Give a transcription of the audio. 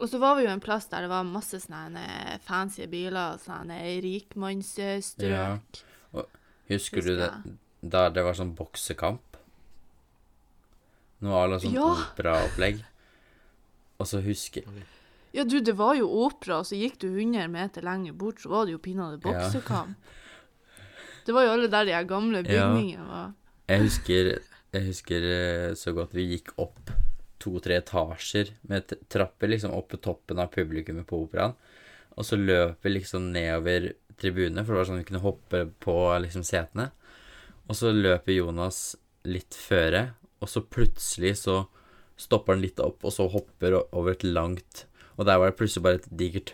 Og så var vi jo en plass der det var masse sånne fancy biler, og sånne rikmannsstrøk. Husker du det Husker da det var sånn boksekamp? Noe var det sånn Ja. operaopplegg. Og så husker Ja, du, det var jo opera, og så gikk du 100 meter lenger bort, så var det jo pinadø Ja. boksekamp. Det var jo alle der de gamle bygningene var. Jeg husker, jeg husker eh, så godt vi gikk opp to-tre etasjer med trapper liksom opp toppen av publikummet på operaen. Og så løp vi liksom nedover tribunene, for det var sånn vi kunne hoppe på liksom setene. Og så løper Jonas litt føre, og så plutselig så stopper han litt opp, og så hopper over et langt Og der var det plutselig bare et digert